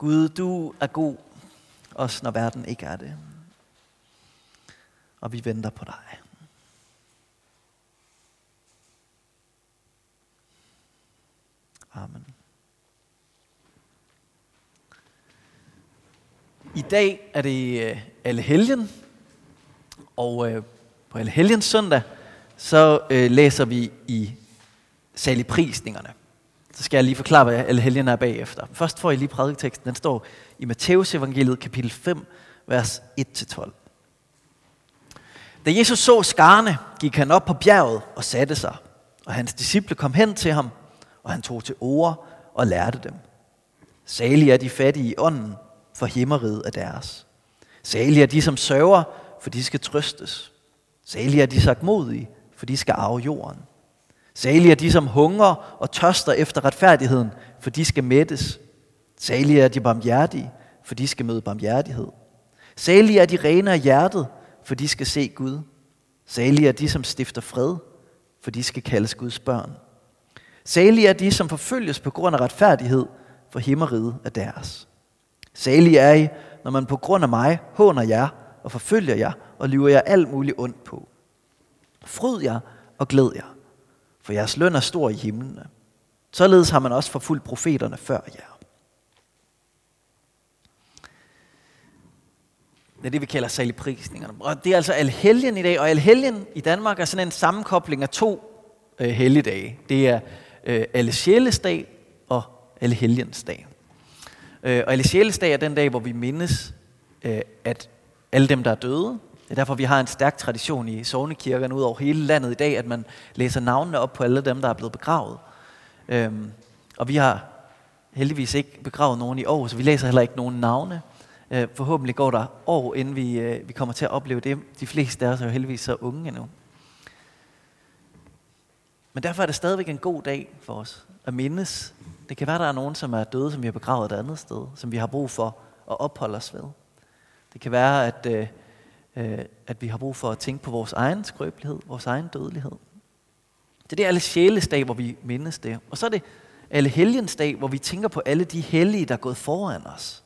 Gud, du er god, også når verden ikke er det. Og vi venter på dig. Amen. I dag er det øh, alle helgen, og øh, på alle helgens søndag, så øh, læser vi i saligprisningerne. Så skal jeg lige forklare, hvad alle helgen er bagefter. Først får I lige prædiketeksten. Den står i Matteus evangeliet kapitel 5, vers 1-12. Da Jesus så skarne, gik han op på bjerget og satte sig, og hans disciple kom hen til ham, og han tog til ord og lærte dem. Salige er de fattige i ånden, for himmeriget er deres. Salige er de, som sørger, for de skal trøstes. Salige er de sagt modige, for de skal arve jorden. Salige er de, som hungrer og tørster efter retfærdigheden, for de skal mættes. Salige er de barmhjertige, for de skal møde barmhjertighed. Salige er de rene af hjertet, for de skal se Gud. Salige er de, som stifter fred, for de skal kaldes Guds børn. Salige er de, som forfølges på grund af retfærdighed, for himmeriget er deres. Salige er I, når man på grund af mig håner jer og forfølger jer og lyver jer alt muligt ondt på. Fryd jer og glæd jer, for jeres løn er stor i himlene. Således har man også forfulgt profeterne før jer. Det er det, vi kalder saligprisningerne. Og det er altså alhelgen i dag, og alhelgen i Danmark er sådan en sammenkobling af to øh, helligdage. Det er øh, alle sjælesdag og alle helgensdag. Øh, og alle sjælesdag er den dag, hvor vi mindes, øh, at alle dem, der er døde, det er derfor, vi har en stærk tradition i sovnekirkerne ud over hele landet i dag, at man læser navnene op på alle dem, der er blevet begravet. Øhm, og vi har heldigvis ikke begravet nogen i år, så vi læser heller ikke nogen navne. Øh, forhåbentlig går der år, inden vi, øh, vi kommer til at opleve det. De fleste af os er jo heldigvis så unge endnu. Men derfor er det stadigvæk en god dag for os at mindes. Det kan være, der er nogen, som er døde, som vi har begravet et andet sted, som vi har brug for at opholde os ved. Det kan være, at, øh, øh, Øh, at vi har brug for at tænke på vores egen skrøbelighed, vores egen dødelighed. Det er det alle sjælesdag, hvor vi mindes det. Og så er det alle helgensdag, hvor vi tænker på alle de hellige, der er gået foran os.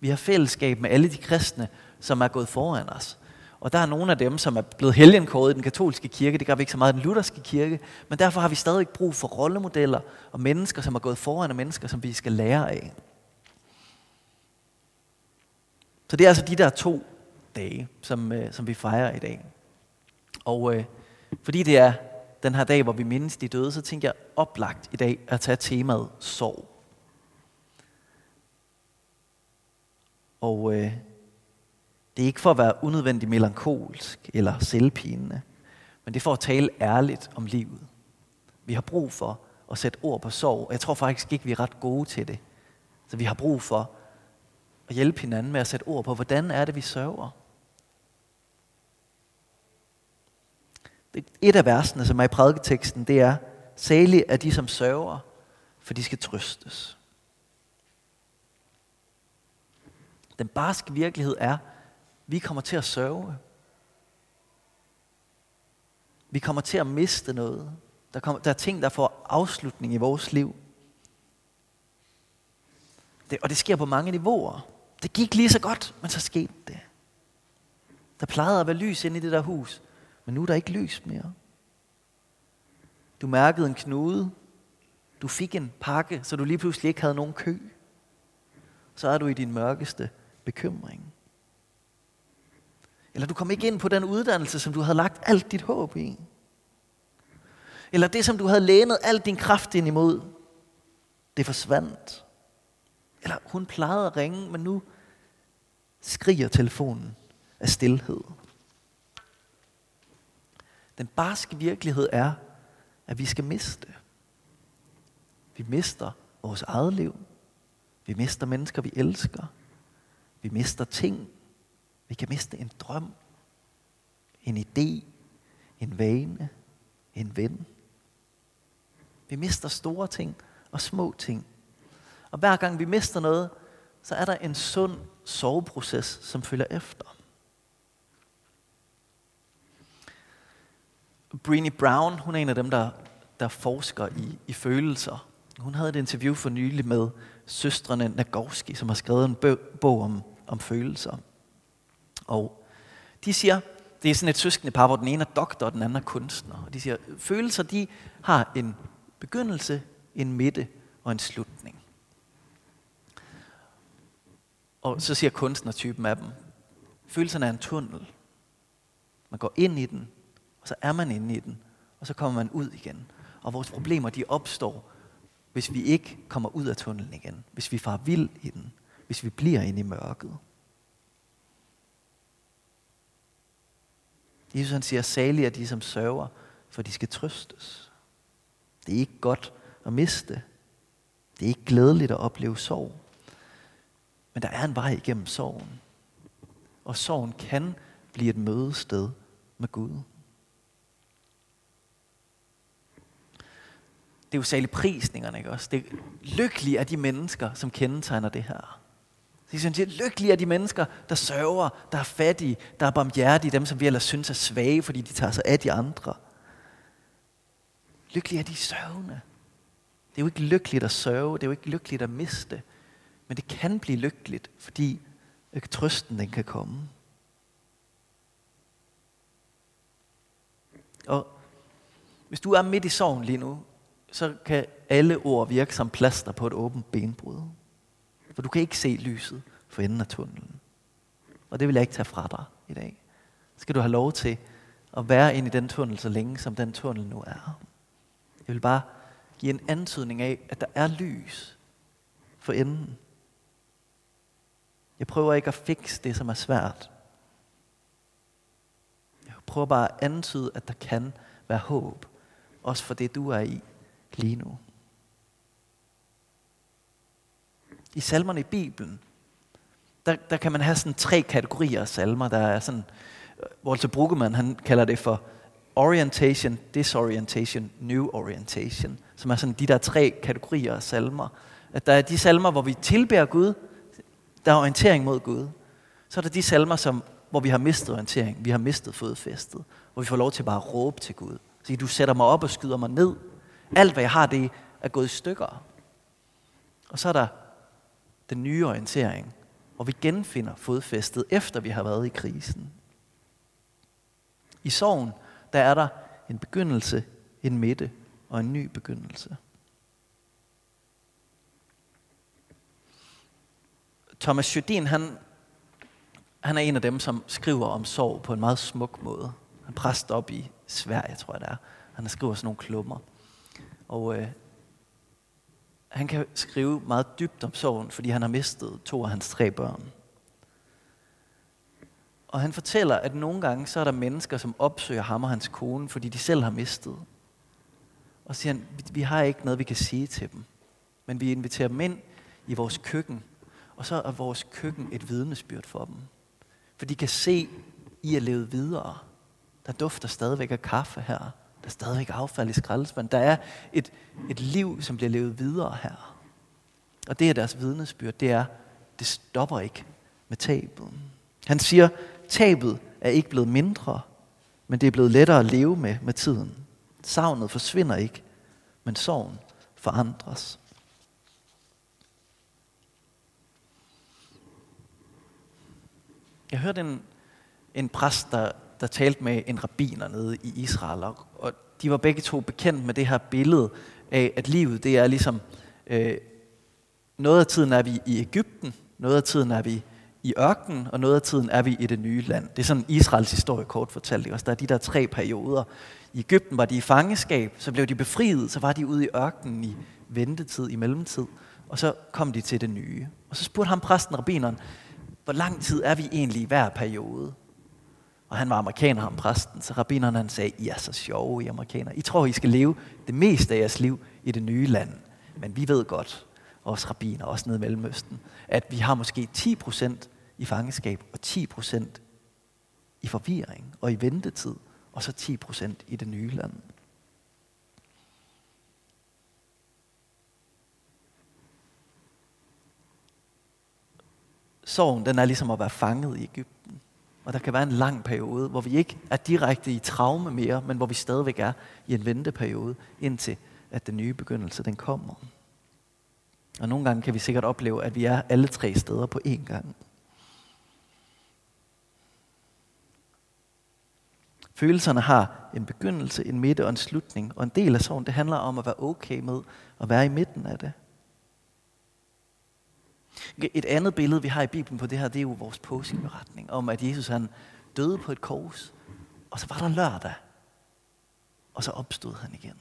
Vi har fællesskab med alle de kristne, som er gået foran os. Og der er nogle af dem, som er blevet helgenkåret i den katolske kirke. Det gør vi ikke så meget i den lutherske kirke. Men derfor har vi stadig brug for rollemodeller og mennesker, som er gået foran, og mennesker, som vi skal lære af. Så det er altså de der to dage, som, øh, som vi fejrer i dag. Og øh, fordi det er den her dag, hvor vi mindes de døde, så tænker jeg oplagt i dag at tage temaet sorg. Og øh, det er ikke for at være unødvendigt melankolsk eller selvpinende, men det er for at tale ærligt om livet. Vi har brug for at sætte ord på sorg. Jeg tror faktisk ikke, vi er ret gode til det. Så vi har brug for at hjælpe hinanden med at sætte ord på, hvordan er det, vi sørger. Et af versene, som er i prædiketeksten, det er, Salig er de, som sørger, for de skal trøstes. Den barske virkelighed er, vi kommer til at sørge. Vi kommer til at miste noget. Der, kommer, der er ting, der får afslutning i vores liv. Det, og det sker på mange niveauer. Det gik lige så godt, men så skete det. Der plejede at være lys inde i det der hus, men nu er der ikke lys mere. Du mærkede en knude. Du fik en pakke, så du lige pludselig ikke havde nogen kø. Så er du i din mørkeste bekymring. Eller du kom ikke ind på den uddannelse, som du havde lagt alt dit håb i. Eller det, som du havde lænet al din kraft ind imod, det forsvandt. Eller hun plejede at ringe, men nu skriger telefonen af stillhed. Den barske virkelighed er, at vi skal miste. Vi mister vores eget liv. Vi mister mennesker, vi elsker. Vi mister ting. Vi kan miste en drøm, en idé, en vane, en ven. Vi mister store ting og små ting. Og hver gang vi mister noget, så er der en sund soveproces, som følger efter. Brené Brown, hun er en af dem, der, der forsker i, i følelser. Hun havde et interview for nylig med søstrene Nagorski, som har skrevet en bog om, om følelser. Og de siger, det er sådan et søskende par, hvor den ene er doktor, og den anden er kunstner. Og de siger, følelser de har en begyndelse, en midte og en slutning. Og så siger kunstnertypen af dem, følelserne er en tunnel. Man går ind i den, så er man inde i den, og så kommer man ud igen. Og vores problemer, de opstår, hvis vi ikke kommer ud af tunnelen igen. Hvis vi farer vild i den. Hvis vi bliver inde i mørket. Jesus han siger, salige er de, som sørger, for de skal trøstes. Det er ikke godt at miste. Det er ikke glædeligt at opleve sorg. Men der er en vej igennem sorgen. Og sorgen kan blive et mødested med Gud. Det er jo særligt prisningerne, ikke også? Det er lykkelige er de mennesker, som kendetegner det her. Så de synes, lykkelige er de mennesker, der sørger, der er fattige, der er barmhjertige, dem som vi ellers synes er svage, fordi de tager sig af de andre. Lykkelige er de sørgende. Det er jo ikke lykkeligt at sørge, det er jo ikke lykkeligt at miste. Men det kan blive lykkeligt, fordi øh, trøsten den kan komme. Og hvis du er midt i sorgen lige nu, så kan alle ord virke som plaster på et åbent benbrud. For du kan ikke se lyset for enden af tunnelen. Og det vil jeg ikke tage fra dig i dag. Så skal du have lov til at være inde i den tunnel så længe, som den tunnel nu er. Jeg vil bare give en antydning af, at der er lys for enden. Jeg prøver ikke at fikse det, som er svært. Jeg prøver bare at antyde, at der kan være håb. Også for det, du er i lige nu. I salmerne i Bibelen, der, der kan man have sådan tre kategorier af salmer. Der er sådan, øh, Walter Brueggemann, han kalder det for orientation, disorientation, new orientation, som er sådan de der tre kategorier af salmer. At der er de salmer, hvor vi tilbærer Gud, der er orientering mod Gud. Så er der de salmer, som, hvor vi har mistet orientering, vi har mistet fodfæstet, hvor vi får lov til bare at råbe til Gud. Så du sætter mig op og skyder mig ned. Alt hvad jeg har, det er gået i stykker. Og så er der den nye orientering, hvor vi genfinder fodfæstet, efter vi har været i krisen. I sorgen, der er der en begyndelse, en midte og en ny begyndelse. Thomas Jodin, han, han er en af dem, som skriver om sorg på en meget smuk måde. Han præst op i Sverige, tror jeg det er. Han skriver sådan nogle klummer. Og øh, han kan skrive meget dybt om sorgen, fordi han har mistet to af hans tre børn. Og han fortæller, at nogle gange så er der mennesker, som opsøger ham og hans kone, fordi de selv har mistet. Og siger han, vi har ikke noget, vi kan sige til dem. Men vi inviterer dem ind i vores køkken, og så er vores køkken et vidnesbyrd for dem. For de kan se, I er levet videre. Der dufter stadigvæk af kaffe her. Der er stadigvæk affald i skraldespanden. Der er et, et liv, som bliver levet videre her. Og det er deres vidnesbyrd. Det er, det stopper ikke med tabet. Han siger, tabet er ikke blevet mindre, men det er blevet lettere at leve med med tiden. Savnet forsvinder ikke, men sorgen forandres. Jeg hørte en, en præst, der, der talte med en rabbiner nede i Israel, og, og de var begge to bekendt med det her billede af, at livet det er ligesom, øh, noget af tiden er vi i Ægypten, noget af tiden er vi i ørkenen, og noget af tiden er vi i det nye land. Det er sådan Israels historie kort fortalt. Også. Der er de der tre perioder. I Ægypten var de i fangeskab, så blev de befriet, så var de ude i ørkenen i ventetid, i mellemtid, og så kom de til det nye. Og så spurgte ham præsten, rabineren, hvor lang tid er vi egentlig i hver periode? Og han var amerikaner, ham præsten, så rabineren han sagde, I er så sjove, I amerikanere. I tror, I skal leve det meste af jeres liv i det nye land. Men vi ved godt, os rabiner, også nede i Mellemøsten, at vi har måske 10% i fangeskab og 10% i forvirring og i ventetid, og så 10% i det nye land. Sorgen, den er ligesom at være fanget i Ægypten. Og der kan være en lang periode, hvor vi ikke er direkte i traume mere, men hvor vi stadigvæk er i en venteperiode, indtil at den nye begyndelse den kommer. Og nogle gange kan vi sikkert opleve, at vi er alle tre steder på én gang. Følelserne har en begyndelse, en midte og en slutning. Og en del af sorgen, det handler om at være okay med at være i midten af det. Et andet billede, vi har i Bibelen på det her, det er jo vores påskeberetning om, at Jesus han døde på et kors, og så var der lørdag, og så opstod han igen.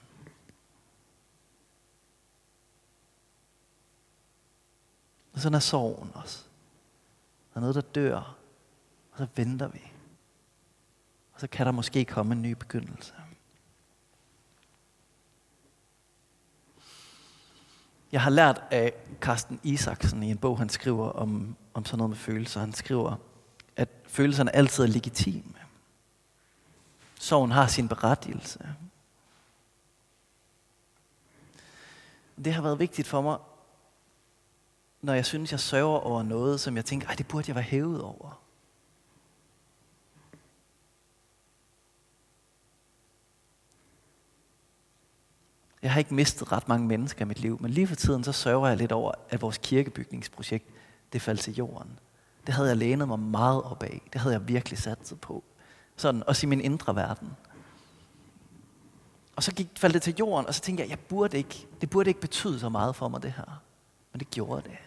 Og sådan er sorgen også. Der er noget, der dør, og så venter vi. Og så kan der måske komme en ny begyndelse. Jeg har lært af Carsten Isaksen i en bog, han skriver om, om sådan noget med følelser. Han skriver, at følelserne altid er legitime. Sorgen har sin berettigelse. Det har været vigtigt for mig, når jeg synes, jeg sørger over noget, som jeg tænker, det burde jeg være hævet over. Jeg har ikke mistet ret mange mennesker i mit liv, men lige for tiden så sørger jeg lidt over, at vores kirkebygningsprojekt, det faldt til jorden. Det havde jeg lænet mig meget op af. Det havde jeg virkelig satset på. Sådan, også i min indre verden. Og så gik, faldt det til jorden, og så tænkte jeg, jeg burde ikke, det burde ikke betyde så meget for mig, det her. Men det gjorde det.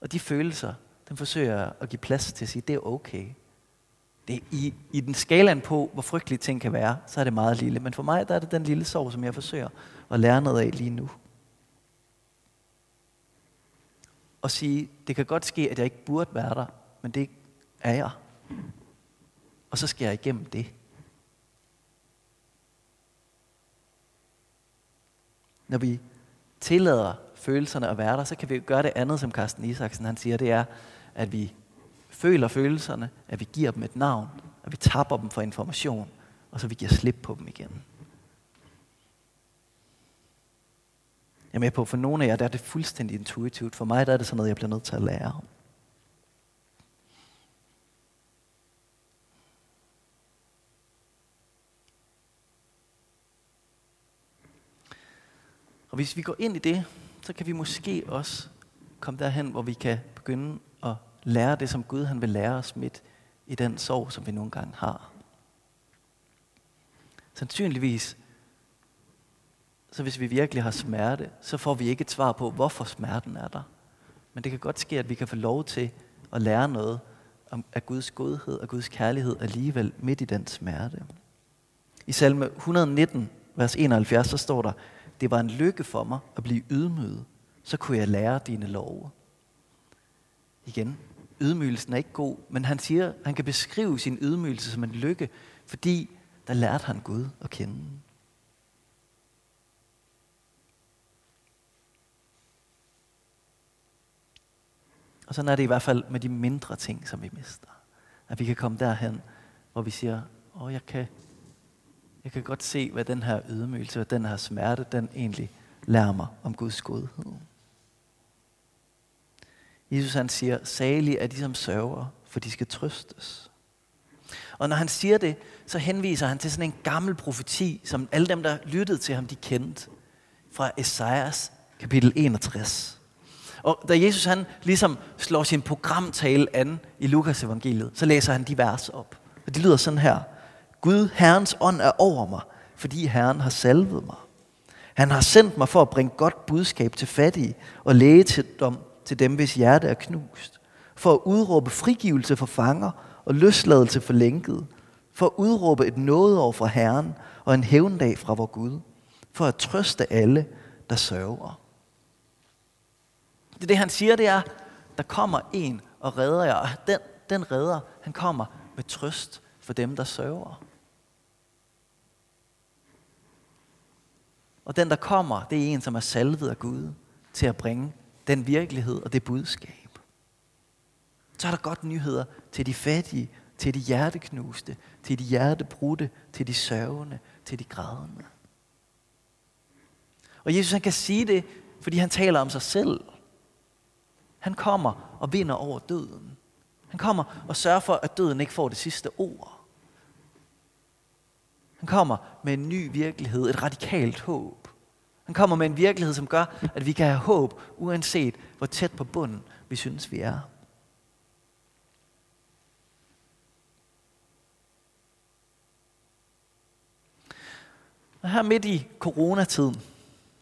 Og de følelser, dem forsøger jeg at give plads til at sige, det er okay. Det i, I den skalaen på, hvor frygtelige ting kan være, så er det meget lille. Men for mig der er det den lille sorg, som jeg forsøger at lære noget af lige nu. Og sige, det kan godt ske, at jeg ikke burde være der, men det er jeg. Og så skal jeg igennem det. Når vi tillader følelserne at være der, så kan vi gøre det andet, som Carsten Isaksen han siger, det er, at vi føler følelserne, at vi giver dem et navn, at vi tapper dem for information, og så vi giver slip på dem igen. Jeg er med på, for nogle af jer, der er det fuldstændig intuitivt. For mig der er det sådan noget, jeg bliver nødt til at lære. Og hvis vi går ind i det, så kan vi måske også komme derhen, hvor vi kan begynde lære det, som Gud han vil lære os midt i den sorg, som vi nogle gange har. Sandsynligvis, så hvis vi virkelig har smerte, så får vi ikke et svar på, hvorfor smerten er der. Men det kan godt ske, at vi kan få lov til at lære noget om, af Guds godhed og Guds kærlighed alligevel midt i den smerte. I salme 119, vers 71, så står der, det var en lykke for mig at blive ydmyget, så kunne jeg lære dine love. Igen, ydmygelsen er ikke god, men han siger, han kan beskrive sin ydmygelse som en lykke, fordi der lærte han Gud at kende. Og sådan er det i hvert fald med de mindre ting, som vi mister. At vi kan komme derhen, hvor vi siger, åh, jeg kan, jeg kan godt se, hvad den her ydmygelse, hvad den her smerte, den egentlig lærer mig om Guds godhed. Jesus han siger, salige er de som sørger, for de skal trøstes. Og når han siger det, så henviser han til sådan en gammel profeti, som alle dem, der lyttede til ham, de kendte. Fra Esajas kapitel 61. Og da Jesus han ligesom slår sin programtale an i Lukas evangeliet, så læser han de vers op. Og de lyder sådan her. Gud, Herrens ånd er over mig, fordi Herren har salvet mig. Han har sendt mig for at bringe godt budskab til fattige og læge til dem, til dem, hvis hjerte er knust. For at udråbe frigivelse for fanger og løsladelse for lænket. For at udråbe et nådeår fra Herren og en hævndag fra vor Gud. For at trøste alle, der sørger. Det, det han siger, det er, der kommer en og redder jer. Og den, den redder, han kommer med trøst for dem, der sørger. Og den, der kommer, det er en, som er salvet af Gud til at bringe den virkelighed og det budskab. Så er der godt nyheder til de fattige, til de hjerteknuste, til de hjertebrudte, til de sørgende, til de grædende. Og Jesus han kan sige det, fordi han taler om sig selv. Han kommer og vinder over døden. Han kommer og sørger for, at døden ikke får det sidste ord. Han kommer med en ny virkelighed, et radikalt håb. Han kommer med en virkelighed, som gør, at vi kan have håb, uanset hvor tæt på bunden vi synes, vi er. Og her midt i coronatiden,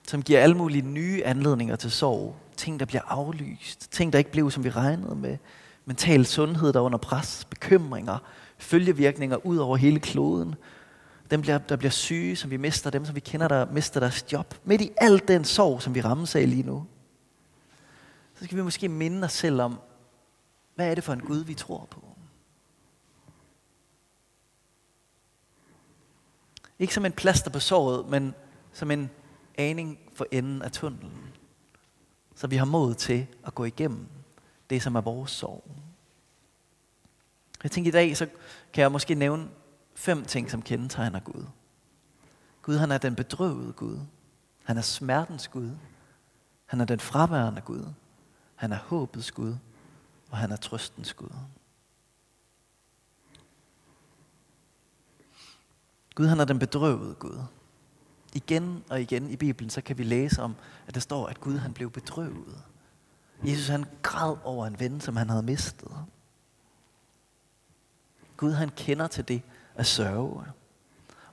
som giver alle mulige nye anledninger til sorg, ting, der bliver aflyst, ting, der ikke blev, som vi regnede med, mental sundhed, der er under pres, bekymringer, følgevirkninger ud over hele kloden, dem, bliver, der bliver syge, som vi mister, dem, som vi kender, der mister deres job. Midt i al den sorg, som vi rammes af lige nu, så skal vi måske minde os selv om, hvad er det for en Gud, vi tror på? Ikke som en plaster på såret, men som en aning for enden af tunnelen. Så vi har mod til at gå igennem det, som er vores sorg. Jeg tænker i dag, så kan jeg måske nævne fem ting, som kendetegner Gud. Gud, han er den bedrøvede Gud. Han er smertens Gud. Han er den fraværende Gud. Han er håbets Gud. Og han er trøstens Gud. Gud, han er den bedrøvede Gud. Igen og igen i Bibelen, så kan vi læse om, at der står, at Gud han blev bedrøvet. Jesus han græd over en ven, som han havde mistet. Gud han kender til det at sørge.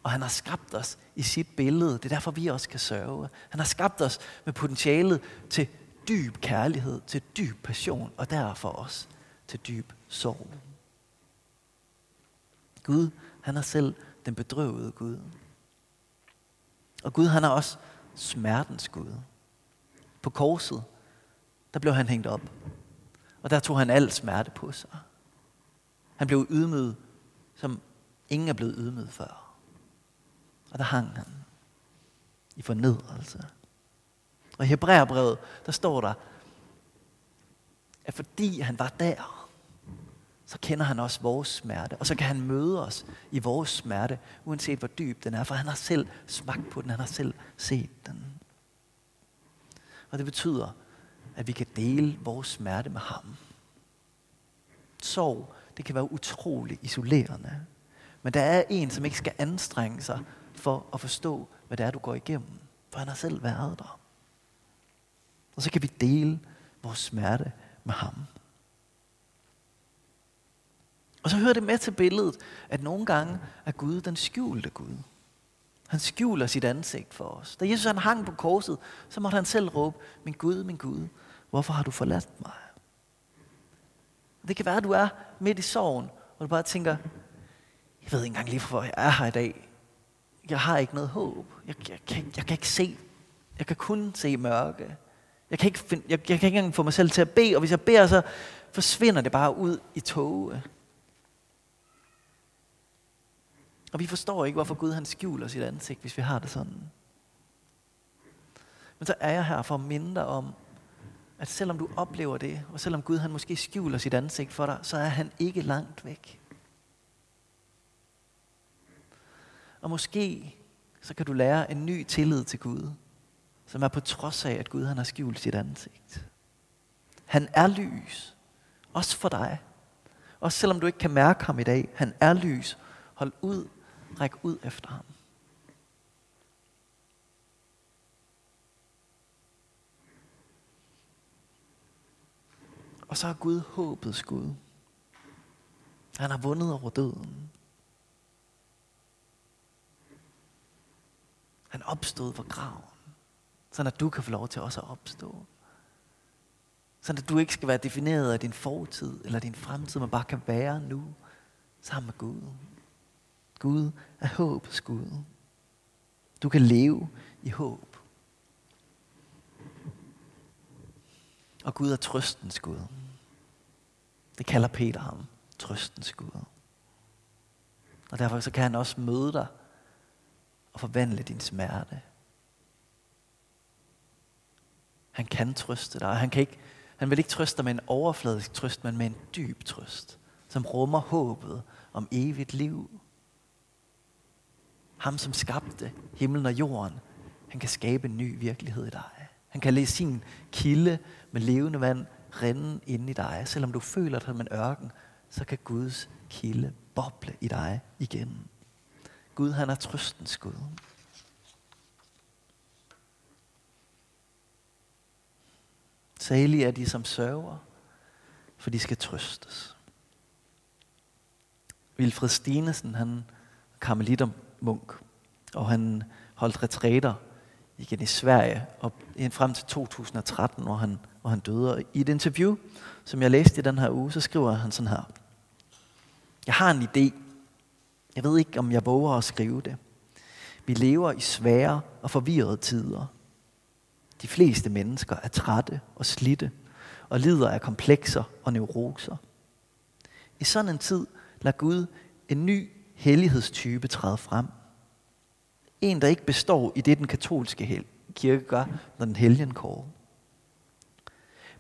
Og han har skabt os i sit billede. Det er derfor, vi også kan sørge. Han har skabt os med potentialet til dyb kærlighed, til dyb passion, og derfor også til dyb sorg. Gud, han er selv den bedrøvede Gud. Og Gud, han er også smertens Gud. På korset, der blev han hængt op. Og der tog han al smerte på sig. Han blev ydmyget, som ingen er blevet ydmyget før. Og der hang han i fornedrelse. Og i Hebræerbrevet, der står der, at fordi han var der, så kender han også vores smerte. Og så kan han møde os i vores smerte, uanset hvor dyb den er, for han har selv smagt på den, han har selv set den. Og det betyder, at vi kan dele vores smerte med ham. Sorg, det kan være utrolig isolerende. Men der er en, som ikke skal anstrenge sig for at forstå, hvad det er, du går igennem. For han har selv været der. Og så kan vi dele vores smerte med ham. Og så hører det med til billedet, at nogle gange er Gud den skjulte Gud. Han skjuler sit ansigt for os. Da Jesus han hang på korset, så måtte han selv råbe, min Gud, min Gud, hvorfor har du forladt mig? Det kan være, at du er midt i sorgen, og du bare tænker, jeg ved ikke engang lige, hvor jeg er her i dag. Jeg har ikke noget håb. Jeg, jeg, kan, jeg kan ikke se. Jeg kan kun se mørke. Jeg kan, ikke find, jeg, jeg kan ikke engang få mig selv til at bede, og hvis jeg beder, så forsvinder det bare ud i tåge. Og vi forstår ikke, hvorfor Gud han skjuler sit ansigt, hvis vi har det sådan. Men så er jeg her for at minde dig om, at selvom du oplever det, og selvom Gud han måske skjuler sit ansigt for dig, så er han ikke langt væk. Og måske så kan du lære en ny tillid til Gud, som er på trods af, at Gud han har skjult sit ansigt. Han er lys, også for dig. Også selvom du ikke kan mærke ham i dag, han er lys. Hold ud, ræk ud efter ham. Og så er Gud håbets Gud. Han har vundet over døden. Han opstod fra graven. Så at du kan få lov til også at opstå. Så at du ikke skal være defineret af din fortid eller din fremtid, men bare kan være nu sammen med Gud. Gud er håbets Gud. Du kan leve i håb. Og Gud er trøstens Gud. Det kalder Peter ham. Trøstens Gud. Og derfor så kan han også møde dig og forvandle din smerte. Han kan trøste dig, han, kan ikke, han vil ikke trøste dig med en overfladisk trøst, men med en dyb trøst, som rummer håbet om evigt liv. Ham, som skabte himlen og jorden, han kan skabe en ny virkelighed i dig. Han kan lade sin kilde med levende vand rinde ind i dig. Selvom du føler dig som en ørken, så kan Guds kilde boble i dig igen. Gud, han er trøstens Gud. Salige er de, som sørger, for de skal trøstes. Vilfred Stinesen, han karmelitter munk, og han holdt retræter igen i Sverige op frem til 2013, hvor han, hvor han døde. Og I et interview, som jeg læste i den her uge, så skriver han sådan her. Jeg har en idé. Jeg ved ikke, om jeg våger at skrive det. Vi lever i svære og forvirrede tider. De fleste mennesker er trætte og slitte og lider af komplekser og neuroser. I sådan en tid lader Gud en ny hellighedstype træde frem. En, der ikke består i det, den katolske kirke gør, når den helgen kår.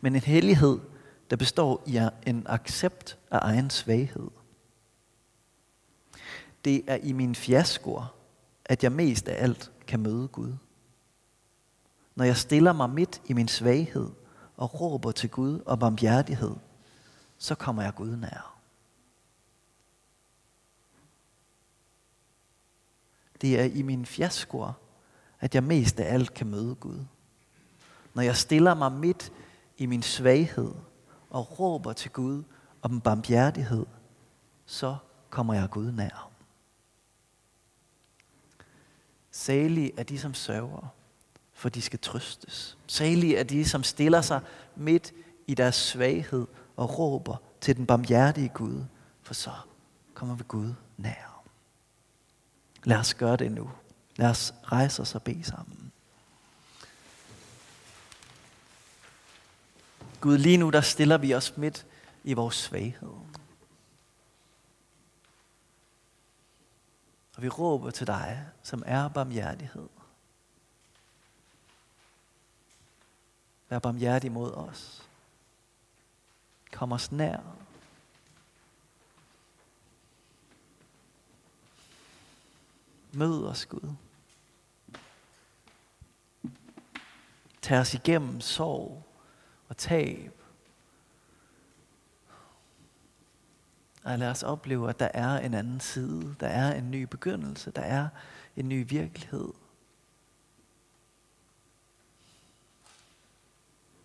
Men en hellighed, der består i en accept af egen svaghed. Det er i min fiaskoer, at jeg mest af alt kan møde Gud. Når jeg stiller mig midt i min svaghed og råber til Gud om barmhjertighed, så kommer jeg Gud nær. Det er i min fiaskoer, at jeg mest af alt kan møde Gud. Når jeg stiller mig midt i min svaghed og råber til Gud om barmhjertighed, så kommer jeg Gud nær. Salige er de, som sørger, for de skal trøstes. Salige er de, som stiller sig midt i deres svaghed og råber til den barmhjertige Gud, for så kommer vi Gud nær. Lad os gøre det nu. Lad os rejse os og bede sammen. Gud, lige nu der stiller vi os midt i vores svaghed. Og vi råber til dig, som er barmhjertighed. Vær barmhjertig mod os. Kom os nær. Mød os, Gud. Tag os igennem sorg og tab. Og lad os opleve, at der er en anden side. Der er en ny begyndelse. Der er en ny virkelighed.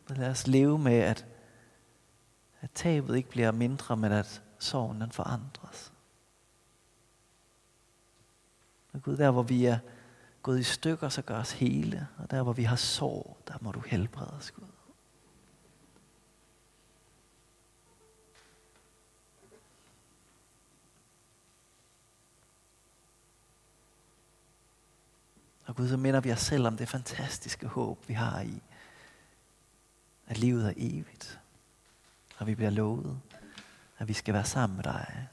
Og lad os leve med, at, at tabet ikke bliver mindre, men at sorgen den forandres. Og Gud, der hvor vi er gået i stykker, så gør os hele. Og der hvor vi har sorg, der må du helbrede os, Gud. Og Gud, så minder vi os selv om det fantastiske håb, vi har i, at livet er evigt. Og vi bliver lovet, at vi skal være sammen med dig.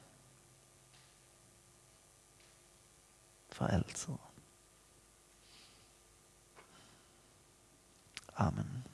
For altid. Amen.